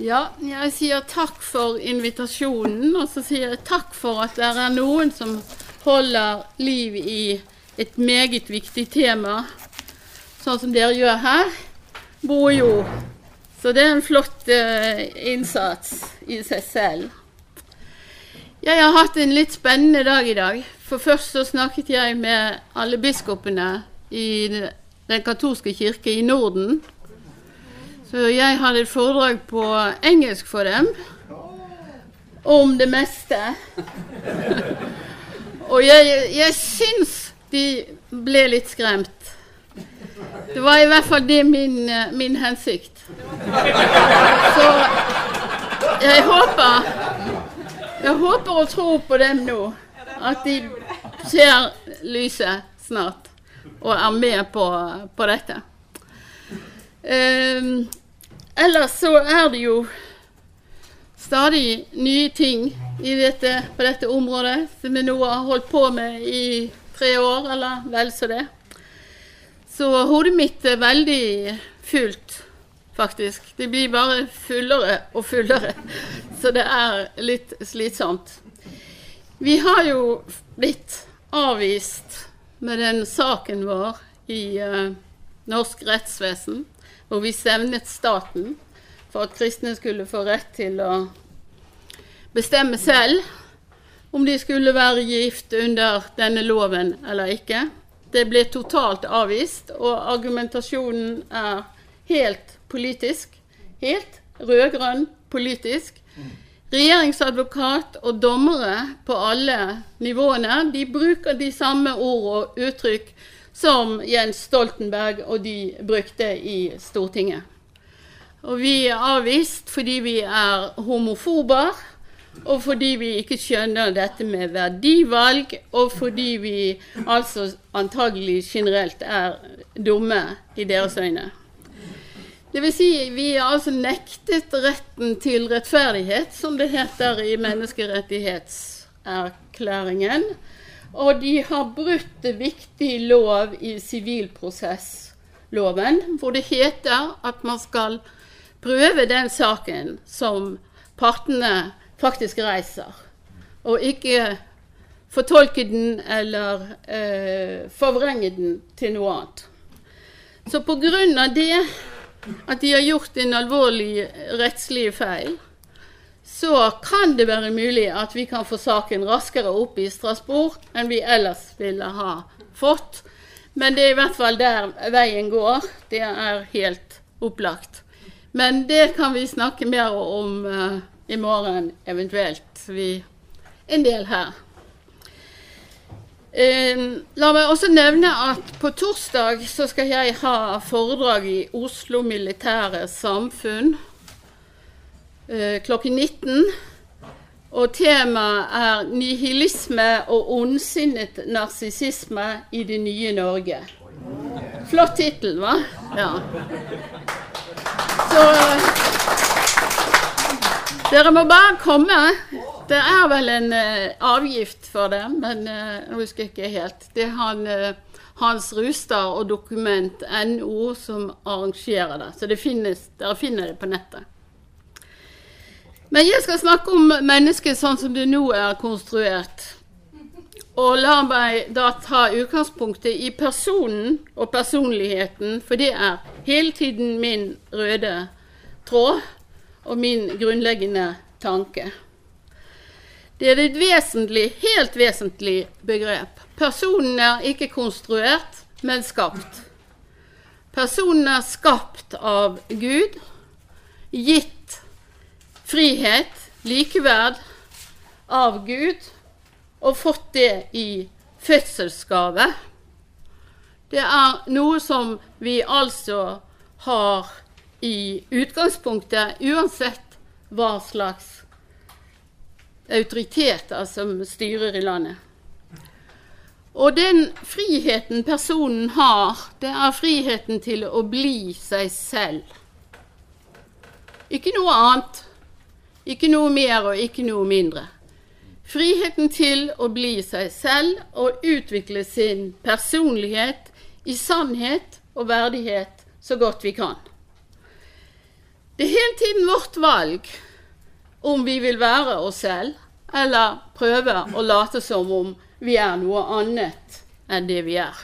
Ja, jeg sier takk for invitasjonen, og så sier jeg takk for at det er noen som holder liv i et meget viktig tema, sånn som dere gjør her. Bo og jord. Så det er en flott uh, innsats i seg selv. Jeg har hatt en litt spennende dag i dag. For først så snakket jeg med alle biskopene i den katolske kirke i Norden. Så jeg hadde et foredrag på engelsk for dem om det meste. Og jeg, jeg syns de ble litt skremt. Det var i hvert fall det min, min hensikt. Så jeg håper Jeg håper og tror på dem nå. At de ser lyset snart og er med på, på dette. Um, ellers så er det jo stadig nye ting dette, på dette området som vi nå har holdt på med i tre år, eller vel så det. Så hodet mitt er veldig fullt, faktisk. Det blir bare fullere og fullere. Så det er litt slitsomt. Vi har jo blitt avvist med den saken vår i uh, norsk rettsvesen, hvor vi stevnet staten for at kristne skulle få rett til å bestemme selv om de skulle være gift under denne loven eller ikke. Det ble totalt avvist, og argumentasjonen er helt politisk. Helt rød-grønn politisk. Regjeringsadvokat og dommere på alle nivåene de bruker de samme ord og uttrykk som Jens Stoltenberg og de brukte i Stortinget. Og vi er avvist fordi vi er homofober, og fordi vi ikke skjønner dette med verdivalg, og fordi vi altså antagelig generelt er dumme i deres øyne. Det vil si, vi er altså nektet retten til rettferdighet, som det heter i menneskerettighetserklæringen. Og de har brutt viktig lov i sivilprosessloven, hvor det heter at man skal prøve den saken som partene faktisk reiser, og ikke fortolke den eller eh, forvrenge den til noe annet. Så av det at de har gjort en alvorlig rettslig feil, så kan det være mulig at vi kan få saken raskere opp i Strasbourg enn vi ellers ville ha fått. Men det er i hvert fall der veien går. Det er helt opplagt. Men det kan vi snakke mer om uh, i morgen, eventuelt. Vi en del her. Eh, la meg også nevne at på torsdag så skal jeg ha foredrag i Oslo Militære Samfunn klokken 19. Og temaet er 'Nihilisme og ondsinnet narsissisme i det nye Norge'. Flott tittel, hva? Ja. Så dere må bare komme. Det er vel en uh, avgift for det, men uh, husker ikke helt. Det er han, uh, Hans Rustad og Dokument.no som arrangerer det. Så det finnes, dere finner det på nettet. Men jeg skal snakke om mennesket sånn som det nå er konstruert. Og la meg da ta utgangspunktet i personen og personligheten, for det er hele tiden min røde tråd og min grunnleggende tanke. Det er et vesentlig, helt vesentlig begrep. Personen er ikke konstruert, men skapt. Personen er skapt av Gud, gitt frihet, likeverd av Gud, og fått det i fødselsgave. Det er noe som vi altså har i utgangspunktet, uansett hva slags autoriteter som styrer i landet. Og den friheten personen har, det er friheten til å bli seg selv. Ikke noe annet. Ikke noe mer og ikke noe mindre. Friheten til å bli seg selv og utvikle sin personlighet i sannhet og verdighet så godt vi kan. Det er hele tiden vårt valg om vi vil være oss selv, eller prøve å late som om vi er noe annet enn det vi er.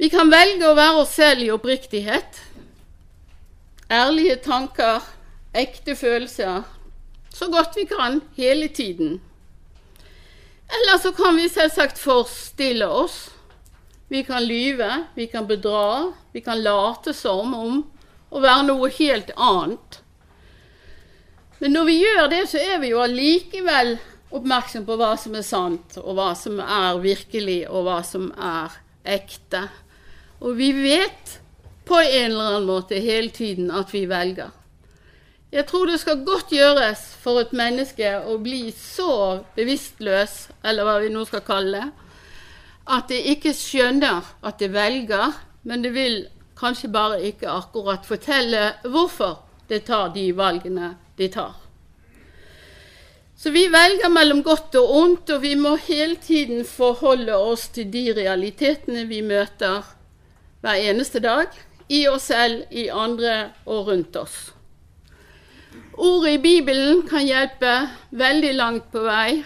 Vi kan velge å være oss selv i oppriktighet, ærlige tanker, ekte følelser, så godt vi kan hele tiden. Eller så kan vi selvsagt forstille oss. Vi kan lyve, vi kan bedra, vi kan late som om å være noe helt annet. Men når vi gjør det, så er vi jo allikevel oppmerksom på hva som er sant, og hva som er virkelig, og hva som er ekte. Og vi vet på en eller annen måte hele tiden at vi velger. Jeg tror det skal godt gjøres for et menneske å bli så bevisstløs, eller hva vi nå skal kalle det, at det ikke skjønner at det velger, men det vil kanskje bare ikke akkurat fortelle hvorfor det tar de valgene de tar. Så vi velger mellom godt og ondt, og vi må hele tiden forholde oss til de realitetene vi møter hver eneste dag, i oss selv, i andre og rundt oss. Ordet i Bibelen kan hjelpe veldig langt på vei,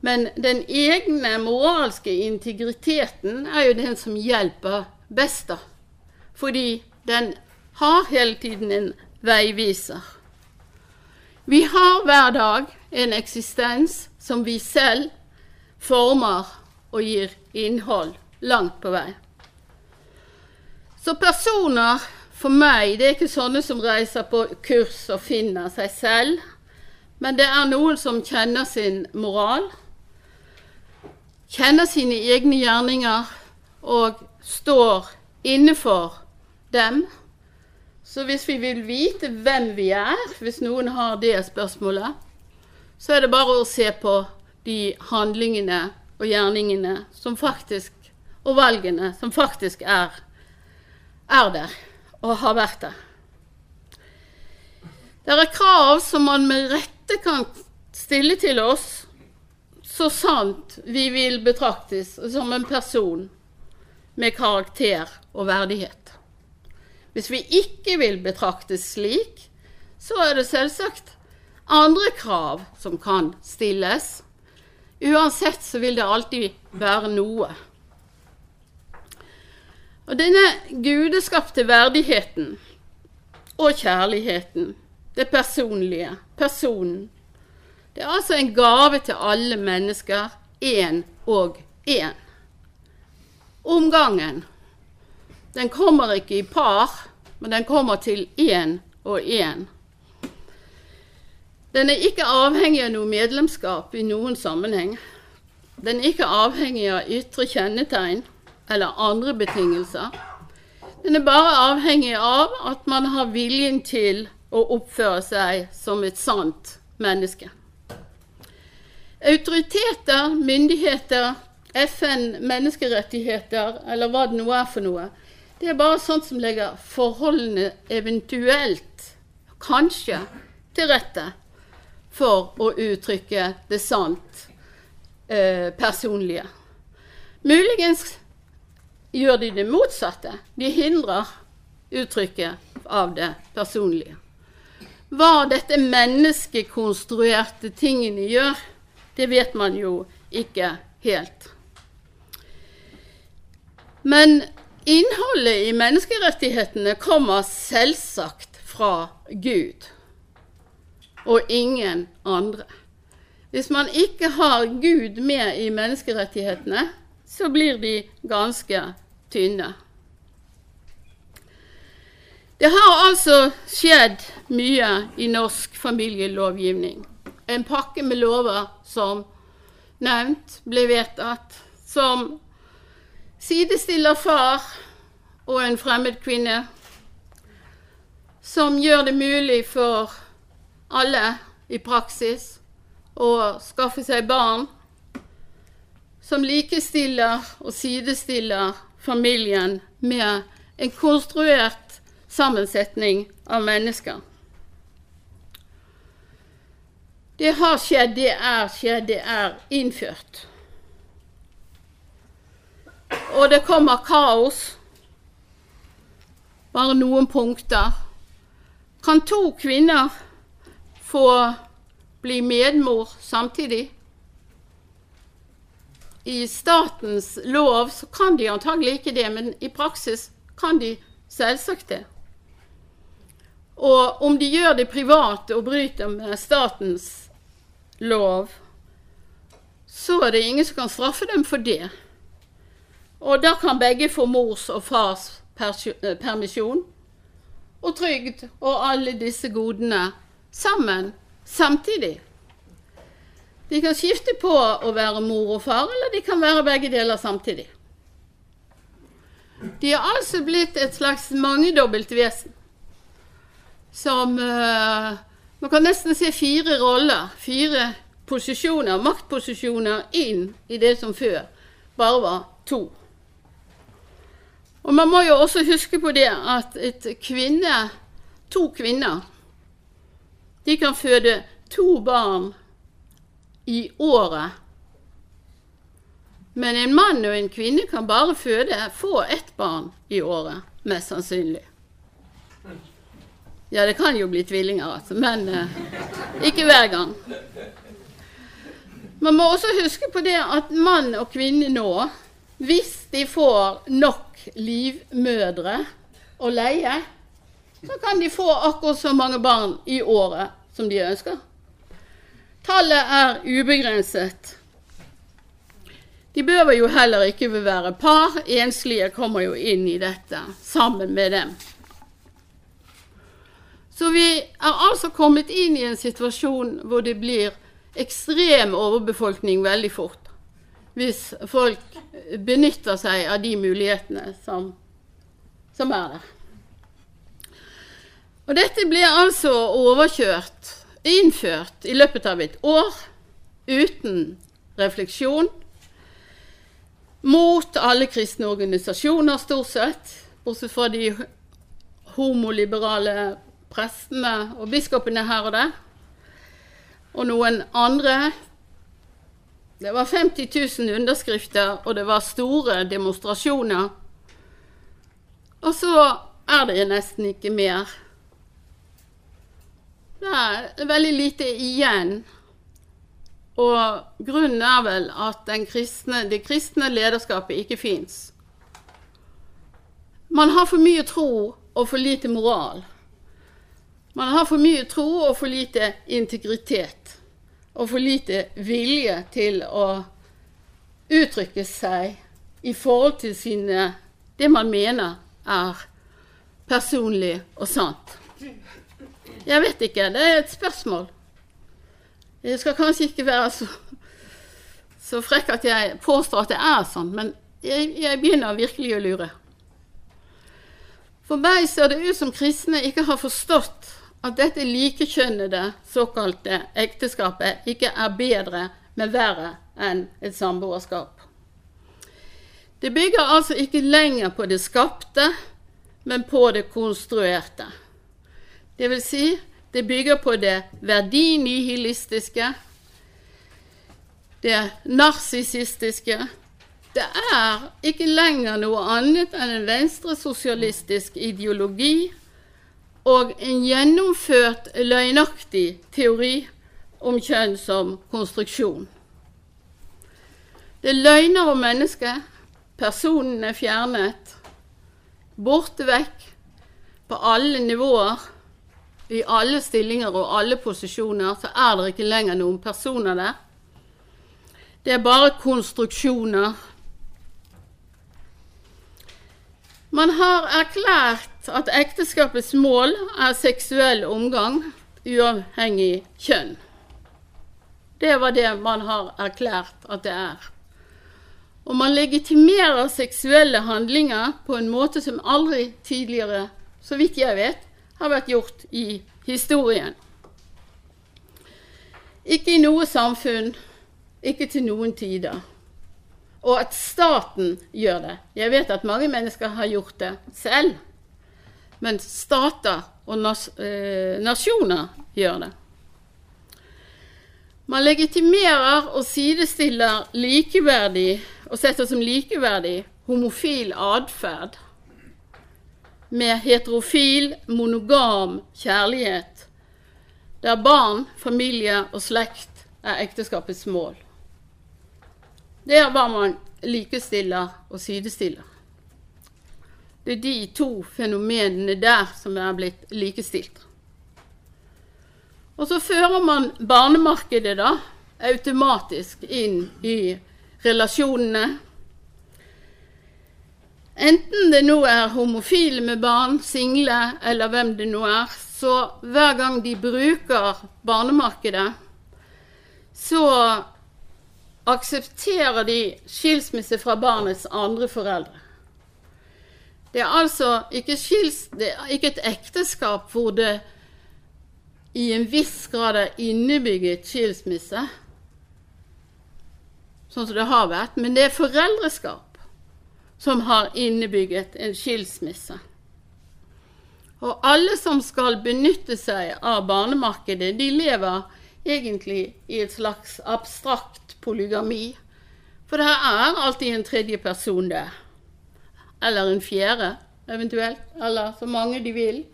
men den egne moralske integriteten er jo den som hjelper best, da. Fordi den har hele tiden en veiviser. Vi har hver dag en eksistens som vi selv former og gir innhold langt på vei. Så personer for meg det er ikke sånne som reiser på kurs og finner seg selv, men det er noen som kjenner sin moral, kjenner sine egne gjerninger og står innenfor dem. Så hvis vi vil vite hvem vi er, hvis noen har det spørsmålet, så er det bare å se på de handlingene og gjerningene som faktisk, og valgene som faktisk er, er der og har vært det. Det er krav som man med rette kan stille til oss, så sant vi vil betraktes som en person med karakter og verdighet. Hvis vi ikke vil betraktes slik, så er det selvsagt andre krav som kan stilles. Uansett så vil det alltid være noe. Og denne gudeskapte verdigheten og kjærligheten, det personlige, personen, det er altså en gave til alle mennesker, én og én. Omgangen den kommer ikke i par, men den kommer til én og én. Den er ikke avhengig av noe medlemskap i noen sammenheng. Den er ikke avhengig av ytre kjennetegn eller andre betingelser. Den er bare avhengig av at man har viljen til å oppføre seg som et sant menneske. Autoriteter, myndigheter, FN, menneskerettigheter eller hva det nå er for noe, det er bare sånt som legger forholdene eventuelt, kanskje, til rette for å uttrykke det sant eh, personlige. Muligens gjør de det motsatte. De hindrer uttrykket av det personlige. Hva dette menneskekonstruerte tingene gjør, det vet man jo ikke helt. Men Innholdet i menneskerettighetene kommer selvsagt fra Gud og ingen andre. Hvis man ikke har Gud med i menneskerettighetene, så blir de ganske tynne. Det har altså skjedd mye i norsk familielovgivning. En pakke med lover som nevnt ble vedtatt, som sidestiller far og en fremmed kvinne, som gjør det mulig for alle i praksis å skaffe seg barn, som likestiller og sidestiller familien med en konstruert sammensetning av mennesker. Det har skjedd, det er skjedd, det er innført. Og det kommer kaos. Bare noen punkter. Kan to kvinner få bli medmor samtidig? I statens lov så kan de antagelig ikke det, men i praksis kan de selvsagt det. Og om de gjør det privat og bryter med statens lov, så er det ingen som kan straffe dem for det. Og da kan begge få mors og fars eh, permisjon og trygd og alle disse godene sammen samtidig. De kan skifte på å være mor og far, eller de kan være begge deler samtidig. De er altså blitt et slags mangedobbelt vesen. Som uh, Man kan nesten se fire roller, fire posisjoner, maktposisjoner, inn i det som før bare var to. Og man må jo også huske på det at kvinne, to kvinner de kan føde to barn i året. Men en mann og en kvinne kan bare føde få ett barn i året, mest sannsynlig. Ja, det kan jo bli tvillinger, altså, men eh, ikke hver gang. Man må også huske på det at mann og kvinne nå, hvis de får nok livmødre å leie, så kan de få akkurat så mange barn i året som de ønsker. Tallet er ubegrenset. De bør jo heller ikke være par. Enslige kommer jo inn i dette sammen med dem. Så vi er altså kommet inn i en situasjon hvor det blir ekstrem overbefolkning veldig fort. Hvis folk benytter seg av de mulighetene som, som er der. Og dette ble altså overkjørt, innført, i løpet av et år uten refleksjon. Mot alle kristne organisasjoner, stort sett, bortsett fra de homoliberale prestene og biskopene her og der. Og noen andre. Det var 50 000 underskrifter, og det var store demonstrasjoner. Og så er det nesten ikke mer det er veldig lite igjen. Og grunnen er vel at kristne, det kristne lederskapet ikke fins. Man har for mye tro og for lite moral. Man har for mye tro og for lite integritet. Og for lite vilje til å uttrykke seg i forhold til sine, det man mener er personlig og sant. Jeg vet ikke. Det er et spørsmål. Jeg skal kanskje ikke være så, så frekk at jeg påstår at det er sånn, men jeg, jeg begynner virkelig å lure. For meg ser det ut som kristne ikke har forstått at dette likekjønnede såkalte ekteskapet ikke er bedre, men verre enn et samboerskap. Det bygger altså ikke lenger på det skapte, men på det konstruerte. Det vil si, det bygger på det verdinihilistiske, det narsissistiske. Det er ikke lenger noe annet enn en venstresosialistisk ideologi og en gjennomført løgnaktig teori om kjønn som konstruksjon. Det løgner om mennesket. Personen er fjernet. Borte vekk på alle nivåer. I alle stillinger og alle posisjoner så er det ikke lenger noen personer der. Det er bare konstruksjoner. Man har erklært at ekteskapets mål er seksuell omgang, uavhengig kjønn. Det var det man har erklært at det er. Og man legitimerer seksuelle handlinger på en måte som aldri tidligere, så vidt jeg vet, har vært gjort i historien. Ikke i noe samfunn, ikke til noen tider. Og at staten gjør det. Jeg vet at mange mennesker har gjort det selv. Men stater og nas eh, nasjoner gjør det. Man legitimerer og sidestiller likeverdig og setter som likeverdig homofil atferd med heterofil, monogam kjærlighet, der barn, familie og slekt er ekteskapets mål. Der var man likestiller og sidestiller. Det er de to fenomenene der som er blitt likestilt. Og så fører man barnemarkedet da automatisk inn i relasjonene. Enten det nå er homofile med barn, single eller hvem det nå er, så hver gang de bruker barnemarkedet, så aksepterer de skilsmisse fra barnets andre foreldre. Det er altså ikke, skils, det er ikke et ekteskap hvor det i en viss grad er innebygget skilsmisse, sånn som det har vært, men det er foreldreskap som har innebygget en skilsmisse. Og alle som skal benytte seg av barnemarkedet, de lever egentlig i et slags abstrakt polygami. For det er alltid en tredje person der. Eller en fjerde, eventuelt. Eller så mange de vil.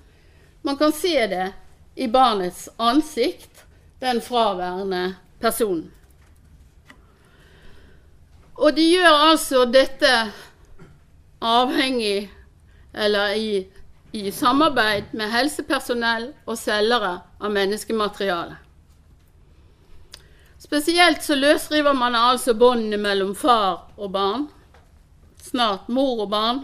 Man kan se det i barnets ansikt, den fraværende personen. Og de gjør altså dette avhengig eller i, i samarbeid med helsepersonell og selgere av menneskemateriale. Spesielt så løsriver man altså båndene mellom far og barn, snart mor og barn.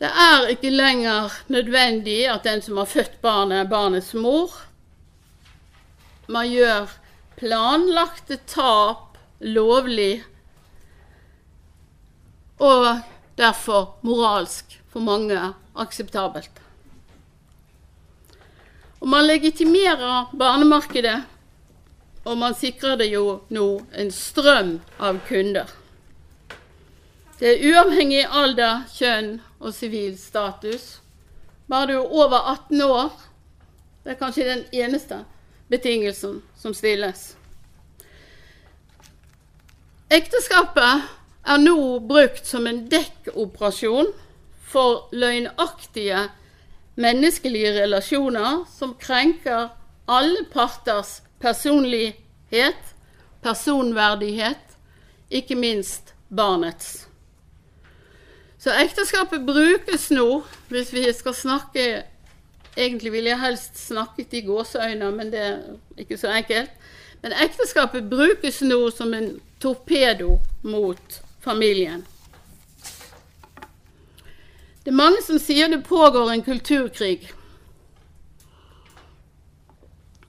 Det er ikke lenger nødvendig at den som har født barnet, er barnets mor. Man gjør planlagte tap lovlig og derfor moralsk for mange akseptabelt. Og man legitimerer barnemarkedet, og man sikrer det jo nå en strøm av kunder. Det er uavhengig alder, kjønn og sivil status. Bare du er over 18 år, det er kanskje den eneste betingelsen som stilles. Ekteskapet er nå brukt som en dekkoperasjon for løgnaktige menneskelige relasjoner som krenker alle parters personlighet, personverdighet, ikke minst barnets. Så ekteskapet brukes nå, hvis vi skal snakke Egentlig ville jeg helst snakket i gåseøyne, men det er ikke så enkelt. Men ekteskapet brukes nå som en torpedo mot familien. Det er mange som sier det pågår en kulturkrig.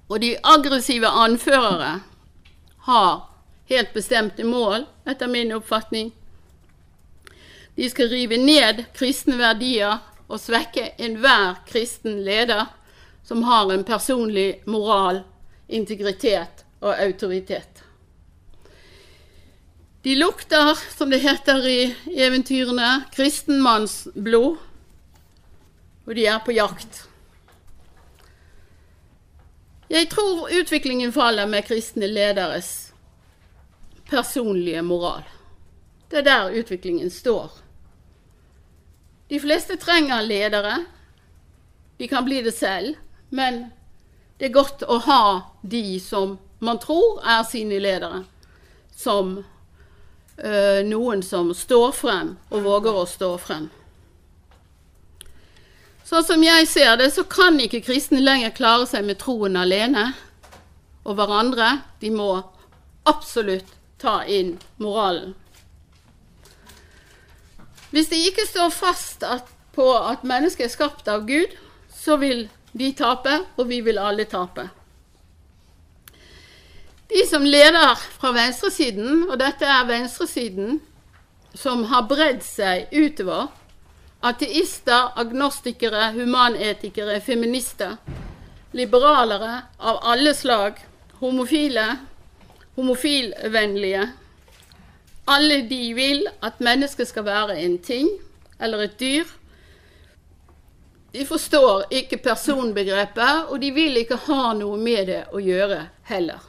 Og de aggressive anførere har helt bestemte mål, etter min oppfatning. De skal rive ned kristne verdier og svekke enhver kristen leder som har en personlig moral, integritet og autoritet. De lukter, som det heter i eventyrene, kristenmannsblod, og de er på jakt. Jeg tror utviklingen faller med kristne lederes personlige moral. Det er der utviklingen står. De fleste trenger ledere. De kan bli det selv, men det er godt å ha de som man tror er sine ledere, som uh, noen som står frem og våger å stå frem. Sånn som jeg ser det, så kan ikke kristne lenger klare seg med troen alene og hverandre. De må absolutt ta inn moralen. Hvis de ikke står fast at, på at mennesket er skapt av Gud, så vil de tape, og vi vil alle tape. De som leder fra venstresiden, og dette er venstresiden som har bredd seg utover, ateister, agnostikere, humanetikere, feminister, liberalere av alle slag, homofile, homofilvennlige Alle de vil at mennesket skal være en ting eller et dyr. De forstår ikke personbegrepet, og de vil ikke ha noe med det å gjøre heller.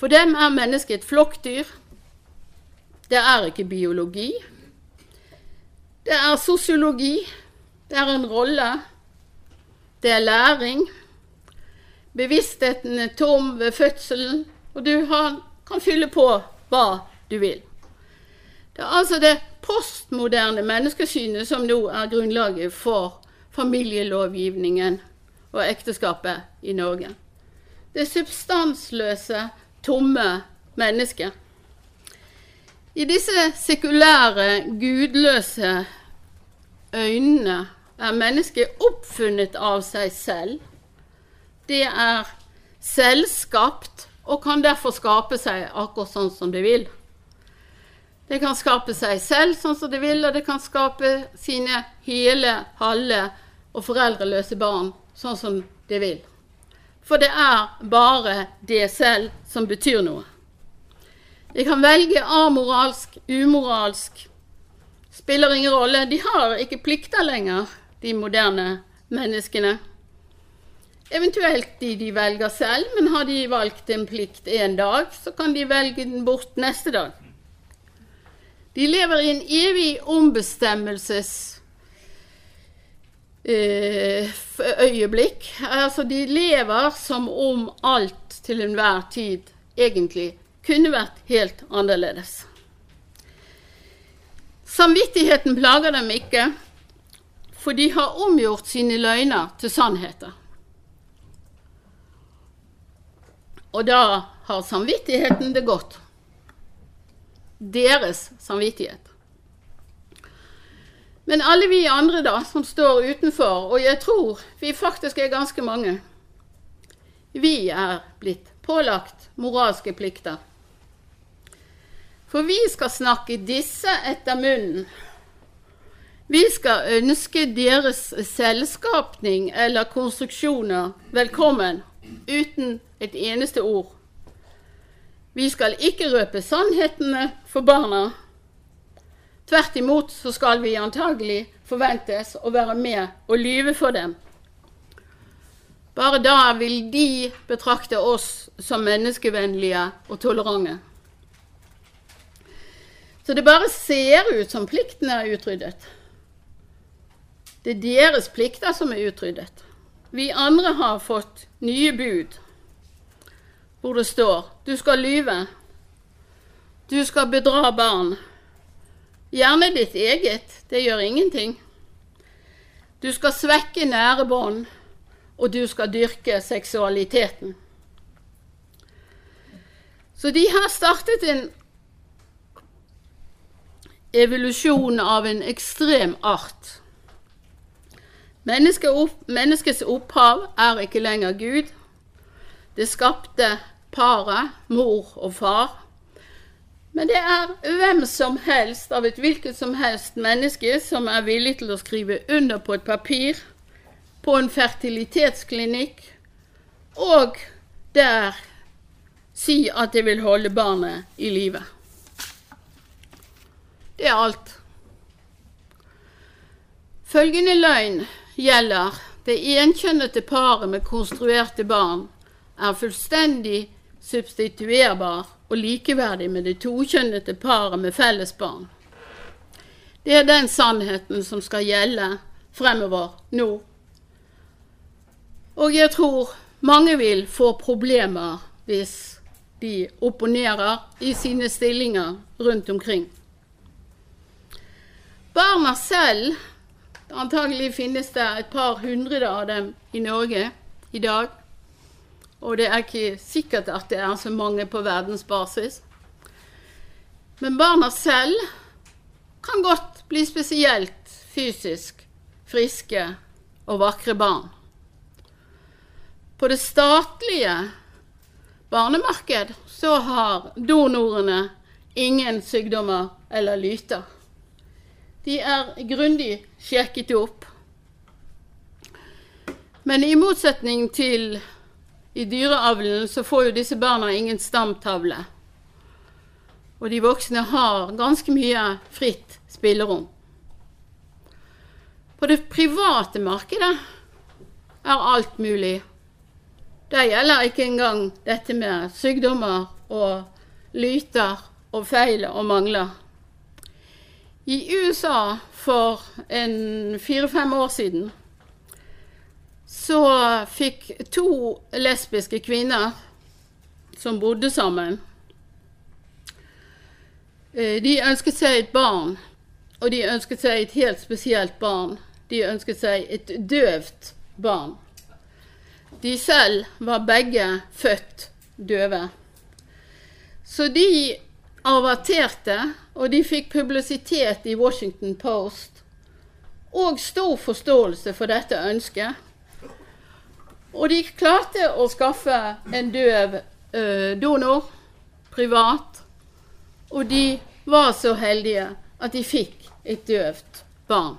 For dem er mennesket et flokkdyr. Det er ikke biologi. Det er sosiologi. Det er en rolle. Det er læring. Bevisstheten er tom ved fødselen, og du kan fylle på hva du vil. Det er altså det postmoderne menneskesynet som nå er grunnlaget for familielovgivningen og ekteskapet i Norge. Det substansløse, tomme mennesket. I disse sekulære, gudløse øynene er mennesket oppfunnet av seg selv. Det er selvskapt og kan derfor skape seg akkurat sånn som det vil. Det kan skape seg selv sånn som det vil, og det kan skape sine hele, halve og foreldreløse barn sånn som det vil. For det er bare det selv som betyr noe. De kan velge amoralsk, umoralsk. Spiller ingen rolle. De har ikke plikter lenger, de moderne menneskene. Eventuelt de de velger selv, men har de valgt en plikt en dag, så kan de velge den bort neste dag. De lever i en evig ombestemmelses øyeblikk. Altså, de lever som om alt til enhver tid egentlig kunne vært helt annerledes. Samvittigheten plager dem ikke, for de har omgjort sine løgner til sannheter. Og da har samvittigheten det godt deres samvittighet. Men alle vi andre da, som står utenfor, og jeg tror vi faktisk er ganske mange, vi er blitt pålagt moralske plikter. For vi skal snakke disse etter munnen. Vi skal ønske deres selskapning eller konstruksjoner velkommen uten et eneste ord. Vi skal ikke røpe sannhetene for barna. Tvert imot så skal vi antagelig forventes å være med og lyve for dem. Bare da vil de betrakte oss som menneskevennlige og tolerante. Så det bare ser ut som pliktene er utryddet. Det er deres plikter som er utryddet. Vi andre har fått nye bud hvor det står du skal lyve, du skal bedra barn. Gjerne ditt eget, det gjør ingenting. Du skal svekke nære bånd, og du skal dyrke seksualiteten. Så de har startet en evolusjon av en ekstrem art. Menneskets opphav er ikke lenger Gud. Det skapte paret, mor og far. Men det er hvem som helst av et hvilket som helst menneske som er villig til å skrive under på et papir på en fertilitetsklinikk og der si at det vil holde barnet i live. Det er alt. Følgende løgn gjelder det enkjønnete paret med konstruerte barn er fullstendig substituerbar og likeverdig med det tokjønnete paret med felles barn. Det er den sannheten som skal gjelde fremover nå. Og jeg tror mange vil få problemer hvis de opponerer i sine stillinger rundt omkring. Barna selv Antagelig finnes det et par hundre av dem i Norge i dag. Og det er ikke sikkert at det er så mange på verdensbasis. Men barna selv kan godt bli spesielt fysisk friske og vakre barn. På det statlige barnemarked så har donorene ingen sykdommer eller lyter. De er grundig sjekket opp. Men i motsetning til i dyreavlen så får jo disse barna ingen stamtavle. Og de voksne har ganske mye fritt spillerom. På det private markedet er alt mulig. Der gjelder ikke engang dette med sykdommer og lyter og feil og mangler. I USA for en fire-fem år siden så fikk to lesbiske kvinner som bodde sammen eh, De ønsket seg et barn, og de ønsket seg et helt spesielt barn. De ønsket seg et døvt barn. De selv var begge født døve. Så de averterte, og de fikk publisitet i Washington Post og stor forståelse for dette ønsket. Og de klarte å skaffe en døv eh, donor privat, og de var så heldige at de fikk et døvt barn.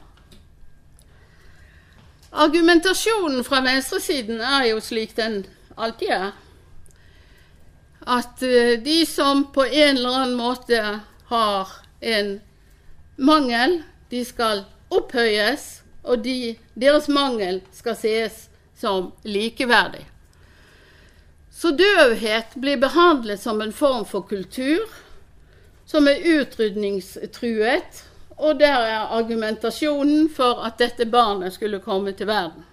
Argumentasjonen fra venstresiden er jo slik den alltid er. At uh, de som på en eller annen måte har en mangel, de skal opphøyes, og de, deres mangel skal ses som likeverdig. Så døvhet blir behandlet som en form for kultur som er utrydningstruet, og der er argumentasjonen for at dette barnet skulle komme til verden.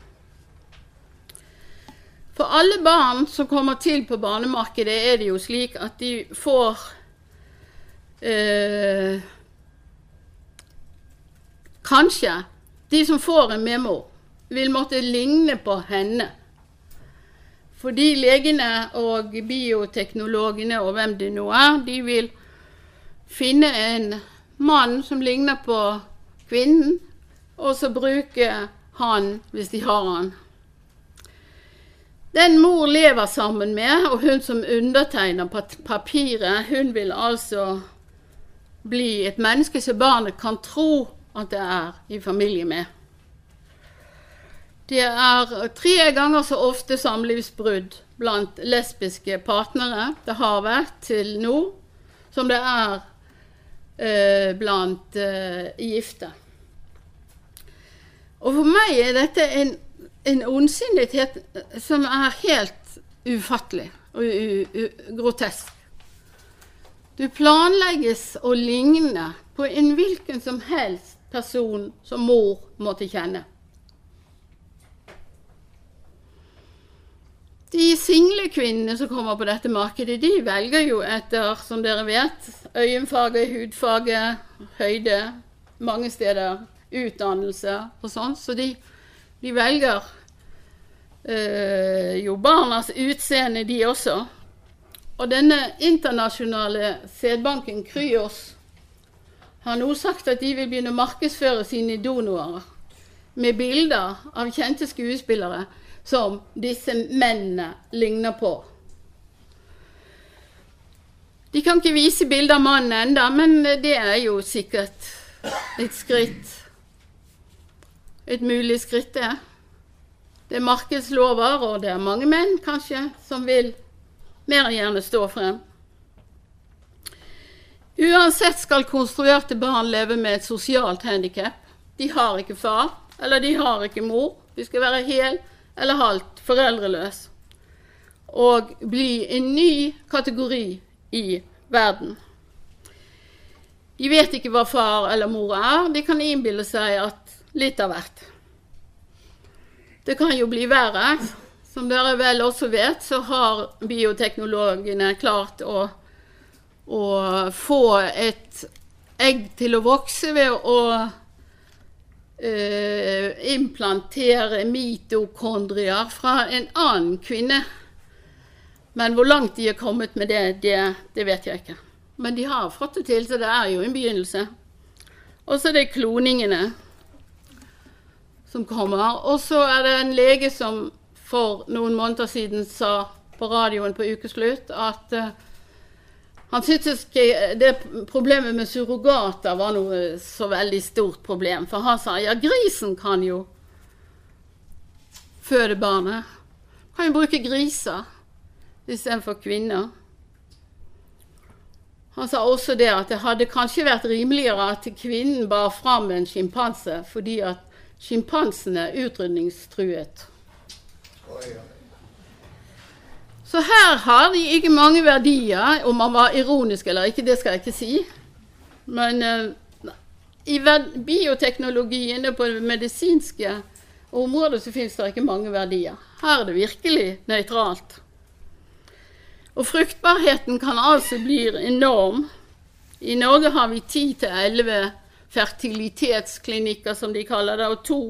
For alle barn som kommer til på barnemarkedet, er det jo slik at de får eh, Kanskje de som får en medmor, vil måtte ligne på henne. Fordi legene og bioteknologene og hvem det nå er, de vil finne en mann som ligner på kvinnen, og så bruke han hvis de har han. Den mor lever sammen med, og hun som undertegner papiret, hun vil altså bli et menneske som barnet kan tro at det er i familie med. Det er tre ganger så ofte samlivsbrudd blant lesbiske partnere det har vært til nå, som det er eh, blant eh, gifte. Og for meg er dette en, en ondsinnethet som er helt ufattelig og u, u, grotesk. Du planlegges å ligne på en hvilken som helst person som mor måtte kjenne. De single kvinnene som kommer på dette markedet, de velger jo etter, som dere vet, øyenfarge, hudfarge, høyde, mange steder utdannelse og sånn. Så de, de velger øh, jo barnas utseende, de også. Og denne internasjonale sædbanken Kryos har nå sagt at de vil begynne å markedsføre sine donorer med bilder av kjente skuespillere som disse mennene ligner på. De kan ikke vise bilde av mannen enda, men det er jo sikkert et skritt. Et mulig skritt, det. Det er markedslover, og det er mange menn kanskje som vil mer enn gjerne stå frem. Uansett skal konstruerte barn leve med et sosialt handikap. De har ikke far, eller de har ikke mor. De skal være hel eller halvt foreldreløs og bli en ny kategori i verden. De vet ikke hva far eller mor er. De kan innbille seg at litt av hvert. Det kan jo bli verre. Som dere vel også vet, så har bioteknologene klart å, å få et egg til å vokse ved å eh, implantere mitokondrier fra en annen kvinne. Men hvor langt de er kommet med det, det, det, vet jeg ikke. Men de har fått det til, så det er jo en begynnelse. Og så er det kloningene som kommer. Og så er det en lege som for noen måneder siden sa på radioen på ukeslutt at uh, han syntes ikke det problemet med surrogater var noe så veldig stort problem. For han sa ja, grisen kan jo føde barnet. Kan jo bruke griser istedenfor kvinner. Han sa også det at det hadde kanskje vært rimeligere at kvinnen bar fram en sjimpanse, fordi at sjimpansene utrydningstruet. Oh, ja. Så her har de ikke mange verdier, om man var ironisk eller ikke, det skal jeg ikke si. Men uh, i bioteknologien og på det medisinske området så finnes det ikke mange verdier. Her er det virkelig nøytralt. Og fruktbarheten kan altså bli enorm. I Norge har vi 10-11 fertilitetsklinikker, som de kaller det, og to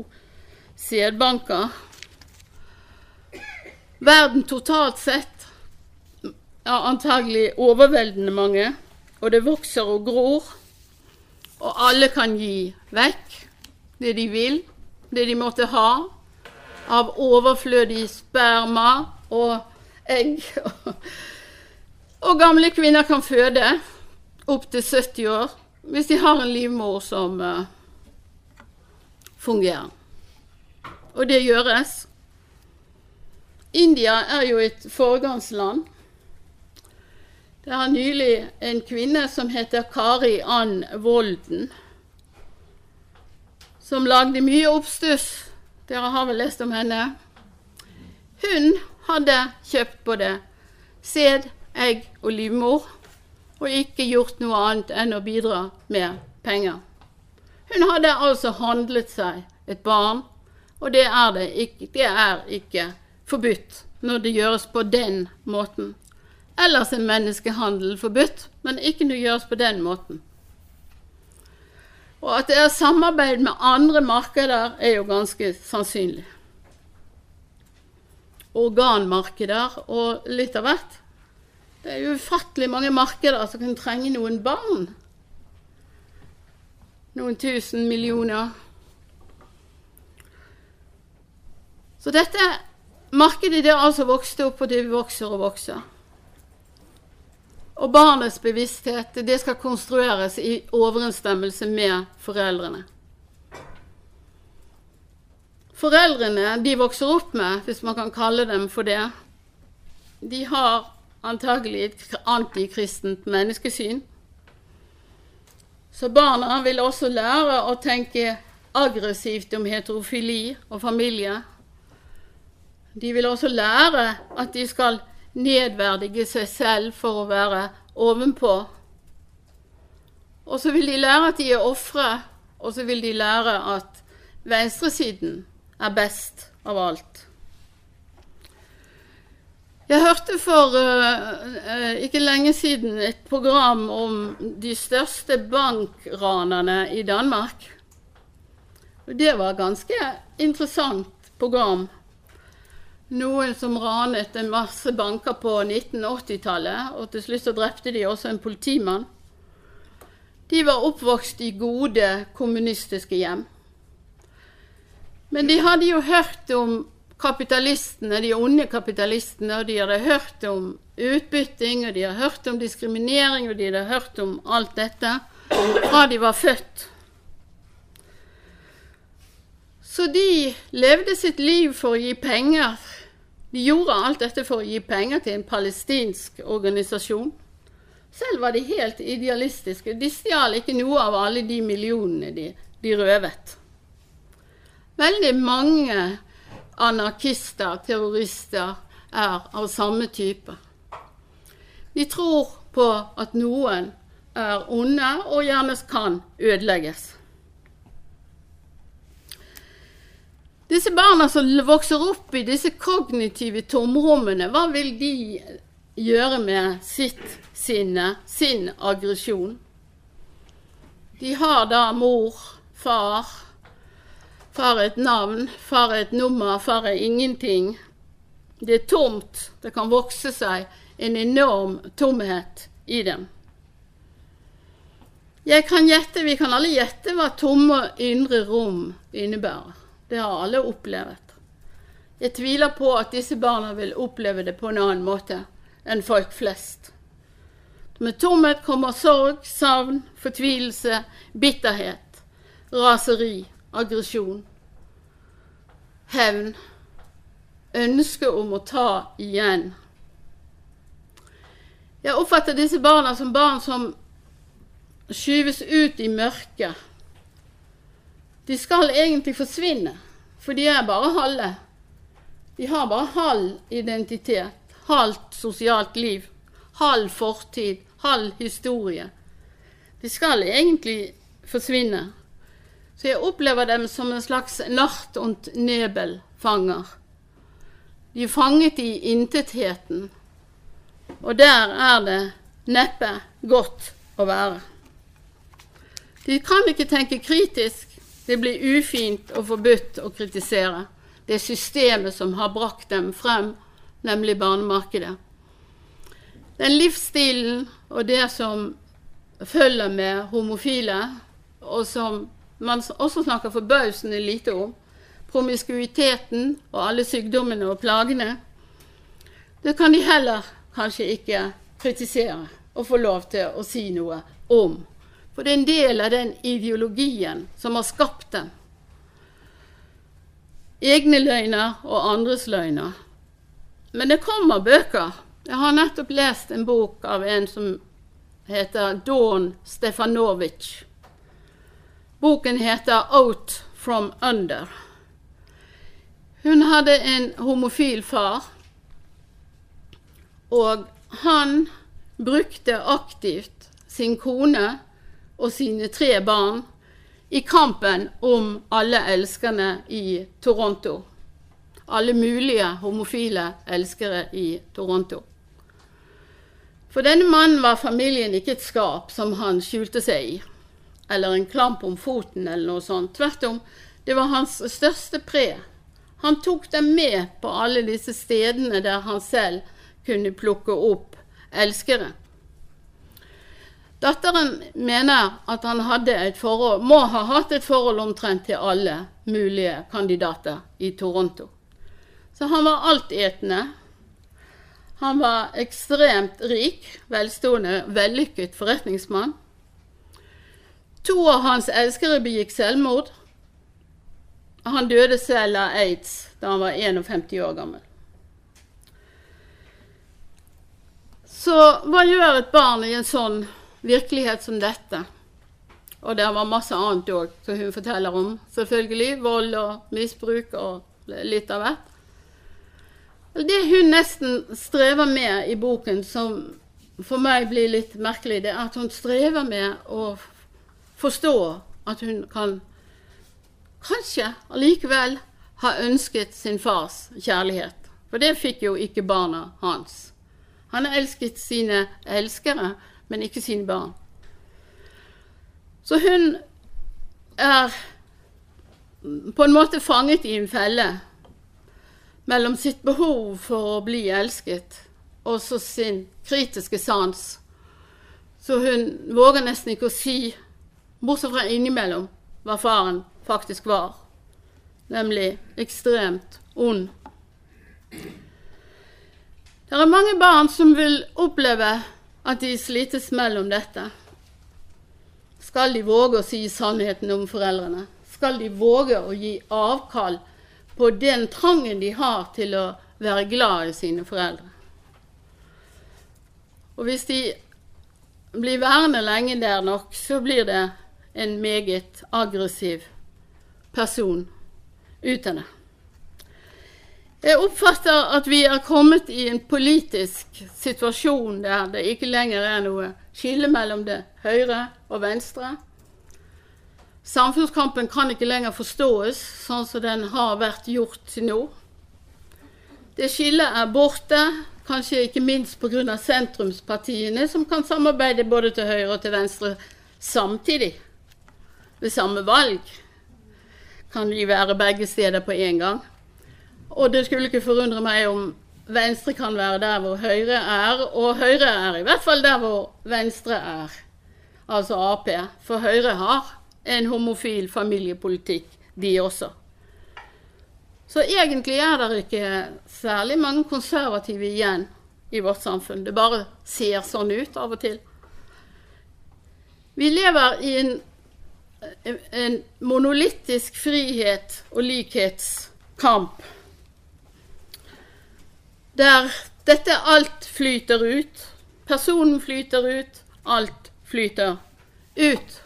sædbanker. Verden totalt sett er antagelig overveldende mange, og det vokser og gror. Og alle kan gi vekk det de vil, det de måtte ha av overflødig sperma og egg. Og gamle kvinner kan føde opptil 70 år hvis de har en livmor som uh, fungerer. Og det gjøres. India er jo et foregangsland. Det er nylig en kvinne som heter Kari Ann Volden, som lagde mye oppstuss. Dere har vel lest om henne? Hun hadde kjøpt både sæd, egg og livmor, og ikke gjort noe annet enn å bidra med penger. Hun hadde altså handlet seg et barn, og det er, det ikke, det er ikke forbudt når det gjøres på den måten. Ellers er menneskehandel forbudt, men ikke når det gjøres på den måten. Og at det er samarbeid med andre markeder, er jo ganske sannsynlig. Organmarkeder og litt av hvert. Det er jo ufattelig mange markeder som kan trenge noen barn. Noen tusen millioner. Så dette markedet det har altså vokst opp, og det vokser og vokser. Og barnets bevissthet det skal konstrueres i overensstemmelse med foreldrene. Foreldrene de vokser opp med, hvis man kan kalle dem for det, de har antagelig et antikristent menneskesyn. Så barna vil også lære å tenke aggressivt om heterofili og familie. De vil også lære at de skal nedverdige seg selv for å være ovenpå. Og så vil de lære at de er ofre, og så vil de lære at venstresiden er best av alt. Jeg hørte for uh, ikke lenge siden et program om de største bankranerne i Danmark. Det var et ganske interessant program. Noen som ranet en masse banker på 1980-tallet, og til slutt så drepte de også en politimann. De var oppvokst i gode kommunistiske hjem. Men de hadde jo hørt om kapitalistene, de onde kapitalistene, og de hadde hørt om utbytting, og de hadde hørt om diskriminering, og de hadde hørt om alt dette fra de var født. Så de levde sitt liv for å gi penger. De gjorde alt dette for å gi penger til en palestinsk organisasjon. Selv var de helt idealistiske. De stjal ikke noe av alle de millionene de, de røvet. Veldig mange anarkister, terrorister, er av samme type. De tror på at noen er onde og gjerne kan ødelegges. Disse barna som vokser opp i disse kognitive tomrommene, hva vil de gjøre med sitt sinne, sin aggresjon? De har da mor, far, Far er et navn, far er et nummer, far er ingenting. Det er tomt. Det kan vokse seg en enorm tomhet i dem. Jeg kan gjette, Vi kan alle gjette hva tomme indre rom innebærer. Det har alle opplevd. Jeg tviler på at disse barna vil oppleve det på en annen måte enn folk flest. Med tomhet kommer sorg, savn, fortvilelse, bitterhet, raseri aggresjon, hevn, ønske om å ta igjen. Jeg oppfatter disse barna som barn som skyves ut i mørket. De skal egentlig forsvinne, for de er bare halve. De har bare halv identitet, halvt sosialt liv, halv fortid, halv historie. De skal egentlig forsvinne Så jeg opplever dem som en slags nart und nebel-fanger. De er fanget i intetheten, og der er det neppe godt å være. De kan ikke tenke kritisk. Det blir ufint og forbudt å kritisere det systemet som har brakt dem frem, nemlig barnemarkedet. Den livsstilen og det som følger med homofile, og som man også snakker forbausende lite om, promiskuiteten og alle sykdommene og plagene, det kan de heller kanskje ikke kritisere og få lov til å si noe om. For det er en del av den ideologien som har skapt den. Egne løgner og andres løgner. Men det kommer bøker. Jeg har nettopp lest en bok av en som heter Dawn Stefanovic. Boken heter Out from Under. Hun hadde en homofil far, og han brukte aktivt sin kone og sine tre barn i kampen om alle elskerne i Toronto. Alle mulige homofile elskere i Toronto. For denne mannen var familien ikke et skap som han skjulte seg i, eller en klamp om foten eller noe sånt. Tvert om, det var hans største pre. Han tok dem med på alle disse stedene der han selv kunne plukke opp elskere. Datteren mener at han forhold, må ha hatt et forhold omtrent til alle mulige kandidater i Toronto. Så han var altetende, han var ekstremt rik, velstående, vellykket forretningsmann. To av hans elskere begikk selvmord. Han døde selv av aids da han var 51 år gammel. Så hva gjør et barn i en sånn virkelighet som dette? Og det var masse annet òg som hun forteller om. Selvfølgelig vold og misbruk og litt av hvert. Det hun nesten strever med i boken, som for meg blir litt merkelig, det er at hun strever med å forstå at hun kan kanskje allikevel ha ønsket sin fars kjærlighet. For det fikk jo ikke barna hans. Han elsket sine elskere, men ikke sine barn. Så hun er på en måte fanget i en felle mellom sitt behov for å bli elsket og så sin kritiske sans. Så hun våger nesten ikke å si, bortsett fra innimellom, hva faren faktisk var. Nemlig ekstremt ond. Det er mange barn som vil oppleve at de slites mellom dette. Skal de våge å si sannheten om foreldrene? Skal de våge å gi avkall på den trangen de har til å være glad i sine foreldre. Og hvis de blir værende lenge der nok, så blir det en meget aggressiv person ut av det. Jeg oppfatter at vi er kommet i en politisk situasjon der det ikke lenger er noe skille mellom det høyre og venstre. Samfunnskampen kan ikke lenger forstås sånn som den har vært gjort til nå. Det skillet er borte, kanskje ikke minst pga. sentrumspartiene, som kan samarbeide både til høyre og til venstre samtidig. Ved samme valg kan de være begge steder på én gang. Og det skulle ikke forundre meg om venstre kan være der hvor høyre er, og høyre er i hvert fall der hvor venstre er, altså Ap. For Høyre har en homofil familiepolitikk, de også. Så egentlig er det ikke særlig mange konservative igjen i vårt samfunn. Det bare ser sånn ut av og til. Vi lever i en, en monolittisk frihet og likhetskamp. Der dette alt flyter ut. Personen flyter ut, alt flyter ut.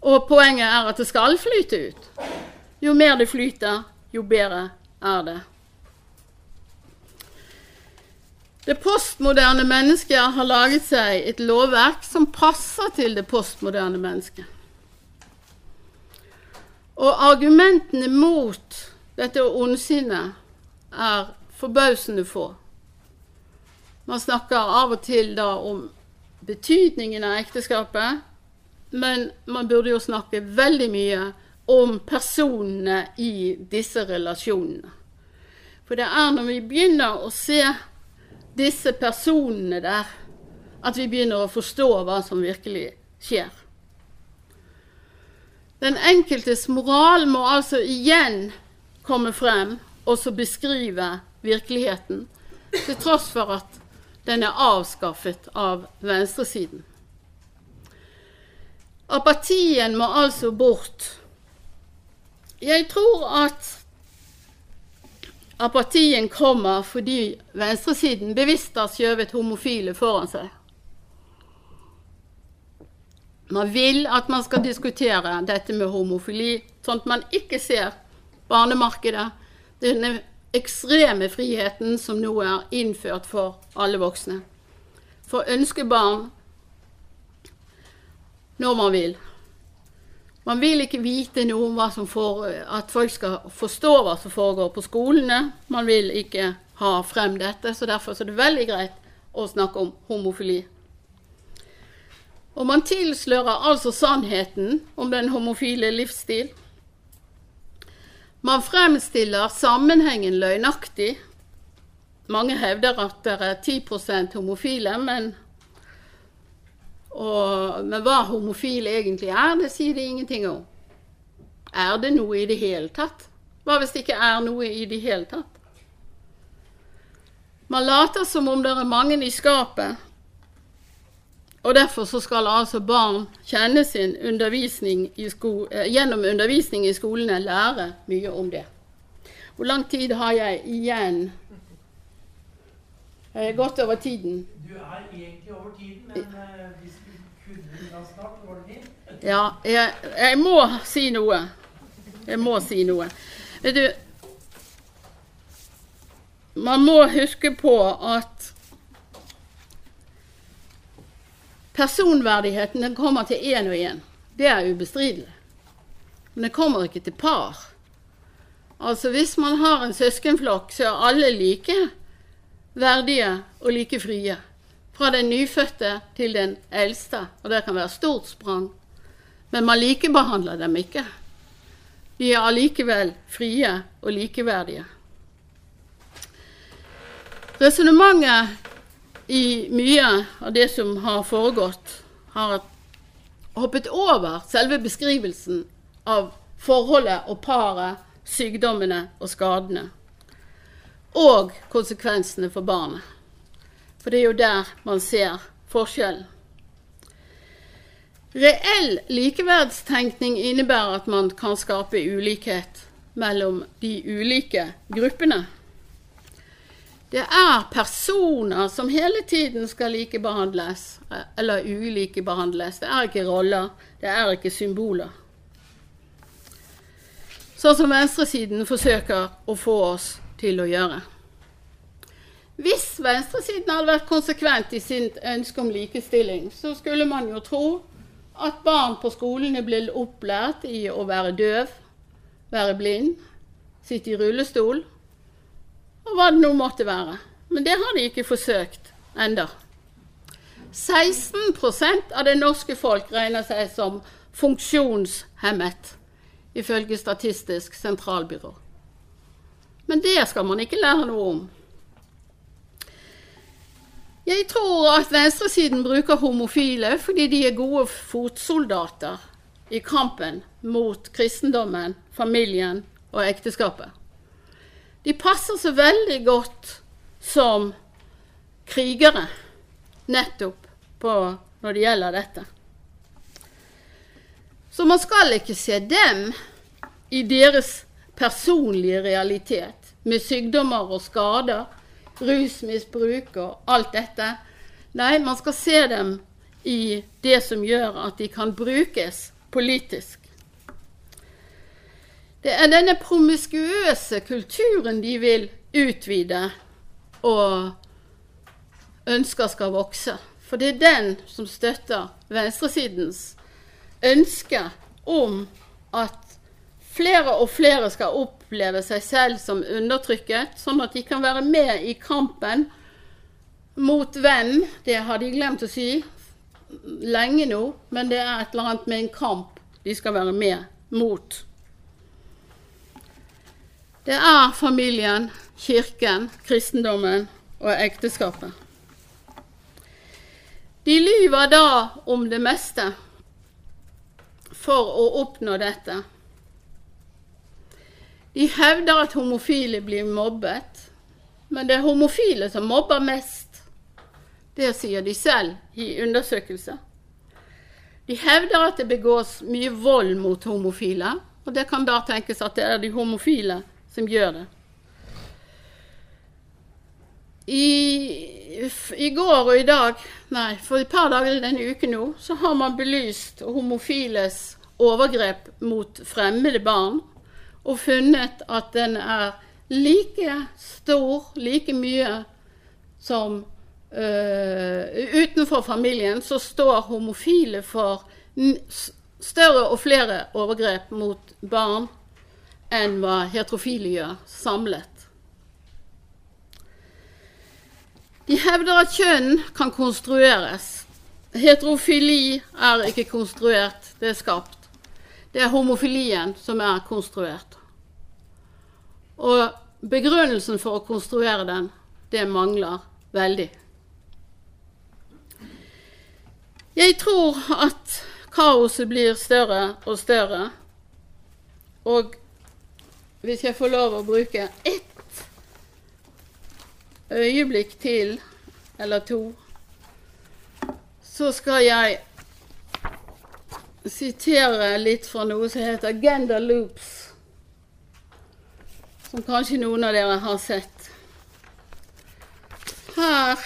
Og poenget er at det skal flyte ut. Jo mer det flyter, jo bedre er det. Det postmoderne mennesket har laget seg et lovverk som passer til det postmoderne mennesket. Og argumentene mot dette ondsinnet er forbausende få. Man snakker av og til da om betydningen av ekteskapet, men man burde jo snakke veldig mye om personene i disse relasjonene. For det er når vi begynner å se disse personene der, at vi begynner å forstå hva som virkelig skjer. Den enkeltes moral må altså igjen komme frem og så beskrive virkeligheten, til tross for at den er avskaffet av venstresiden. Apatien må altså bort. Jeg tror at apatien kommer fordi venstresiden bevisst har skjøvet homofile foran seg. Man vil at man skal diskutere dette med homofili, sånn at man ikke ser barnemarkedet, denne ekstreme friheten som nå er innført for alle voksne. For å ønske barn når man vil. Man vil ikke vite noe om hva som får, at folk skal forstå hva som foregår på skolene. Man vil ikke ha frem dette, så derfor er det veldig greit å snakke om homofili. Og man tilslører altså sannheten om den homofile livsstil. Man fremstiller sammenhengen løgnaktig. Mange hevder at det er 10% homofile, men, og, men hva homofile egentlig er, det sier de ingenting om. Er det noe i det hele tatt? Hva hvis det ikke er noe i det hele tatt? Man later som om det er mange i skapet, og Derfor så skal altså barn kjenne sin undervisning sko, gjennom undervisning i skolene lære mye om det. Hvor lang tid har jeg igjen? Jeg er godt over tiden. Du er egentlig over tiden, men uh, hvis du kunne snart, var det fint? Ja, jeg, jeg, må si noe. Jeg må si noe. Vet du Man må huske på at Personverdigheten den kommer til én og én. Det er ubestridelig. Men den kommer ikke til par. Altså Hvis man har en søskenflokk, så er alle like verdige og like frie. Fra den nyfødte til den eldste. Og det kan være stort sprang. Men man likebehandler dem ikke. De er allikevel frie og likeverdige. Resonnementet i mye av det som har foregått, har hoppet over selve beskrivelsen av forholdet og paret, sykdommene og skadene. Og konsekvensene for barnet. For det er jo der man ser forskjellen. Reell likeverdstenkning innebærer at man kan skape ulikhet mellom de ulike gruppene. Det er personer som hele tiden skal likebehandles, eller ulikebehandles. Det er ikke roller, det er ikke symboler. Sånn som venstresiden forsøker å få oss til å gjøre. Hvis venstresiden hadde vært konsekvent i sitt ønske om likestilling, så skulle man jo tro at barn på skolene ble opplært i å være døv, være blind, sitte i rullestol og hva det nå måtte være. Men det har de ikke forsøkt enda. 16% av det norske folk regner seg som funksjonshemmet, ifølge Statistisk sentralbyrå. Men det skal man ikke lære noe om. Jeg tror at venstresiden bruker homofile fordi de er gode fotsoldater i kampen mot kristendommen, familien og ekteskapet. De passer så veldig godt som krigere nettopp på, når det gjelder dette. Så man skal ikke se dem i deres personlige realitet, med sykdommer og skader, rusmisbruk og alt dette. Nei, man skal se dem i det som gjør at de kan brukes politisk. Det er denne promiskuøse kulturen de vil utvide og ønsker skal vokse. For det er den som støtter venstresidens ønske om at flere og flere skal oppleve seg selv som undertrykket, sånn at de kan være med i kampen mot hvem, det har de glemt å si lenge nå, men det er et eller annet med en kamp de skal være med mot. Det er familien, kirken, kristendommen og ekteskapet. De lyver da om det meste for å oppnå dette. De hevder at homofile blir mobbet, men det er homofile som mobber mest. Det sier de selv i undersøkelser. De hevder at det begås mye vold mot homofile, og det kan da tenkes at det er de homofile som gjør det. I, I, går og i dag, nei, for et par dager denne uken nå, så har man belyst homofiles overgrep mot fremmede barn, og funnet at den er like stor, like mye som øh, Utenfor familien så står homofile for større og flere overgrep mot barn enn hva heterofile gjør samlet. De hevder at kjønn kan konstrueres. Heterofili er ikke konstruert, det er skapt. Det er homofilien som er konstruert. Og begrunnelsen for å konstruere den, det mangler veldig. Jeg tror at kaoset blir større og større. Og hvis jeg får lov å bruke ett øyeblikk til, eller to, så skal jeg sitere litt fra noe som heter Gender Loops. Som kanskje noen av dere har sett. Her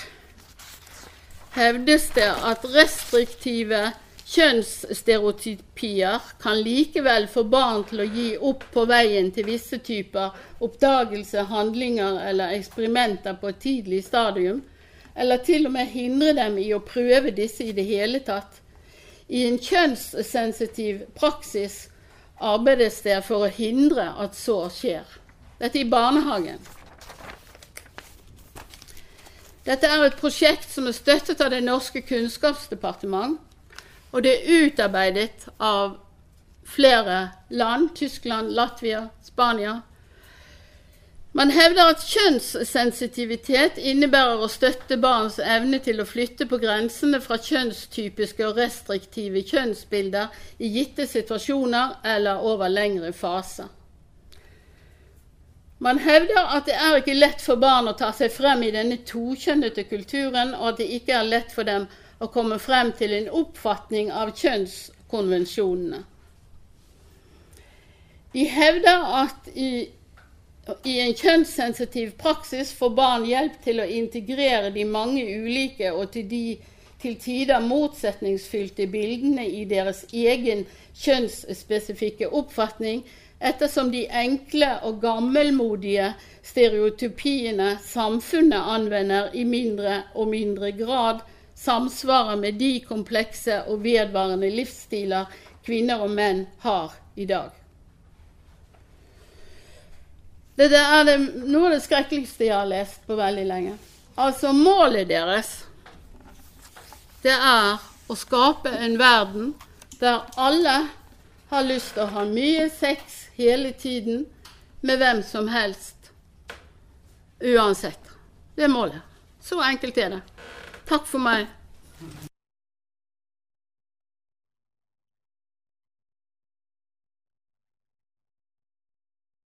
hevdes det at restriktive Kjønnsstereotypier kan likevel få barn til å gi opp på veien til visse typer oppdagelse, handlinger eller eksperimenter på et tidlig stadium, eller til og med hindre dem i å prøve disse i det hele tatt. I en kjønnssensitiv praksis arbeides det for å hindre at så skjer. Dette i barnehagen. Dette er et prosjekt som er støttet av Det norske kunnskapsdepartement og det er utarbeidet av flere land. Tyskland, Latvia, Spania. Man hevder at kjønnssensitivitet innebærer å støtte barns evne til å flytte på grensene fra kjønnstypiske og restriktive kjønnsbilder i gitte situasjoner eller over lengre faser. Man hevder at det er ikke lett for barn å ta seg frem i denne tokjønnete kulturen, og at det ikke er lett for dem å komme frem til en oppfatning av kjønnskonvensjonene. De hevder at i, i en kjønnssensitiv praksis får barn hjelp til å integrere de mange ulike og til, de, til tider motsetningsfylte bildene i deres egen kjønnsspesifikke oppfatning, ettersom de enkle og gammelmodige stereotypiene samfunnet anvender i mindre og mindre grad samsvarer med de komplekse og vedvarende livsstiler kvinner og menn har i dag. Dette er det, noe av det skrekkeligste jeg har lest på veldig lenge. Altså, målet deres, det er å skape en verden der alle har lyst til å ha mye sex hele tiden med hvem som helst. Uansett. Det er målet. Så enkelt er det. Takk for meg.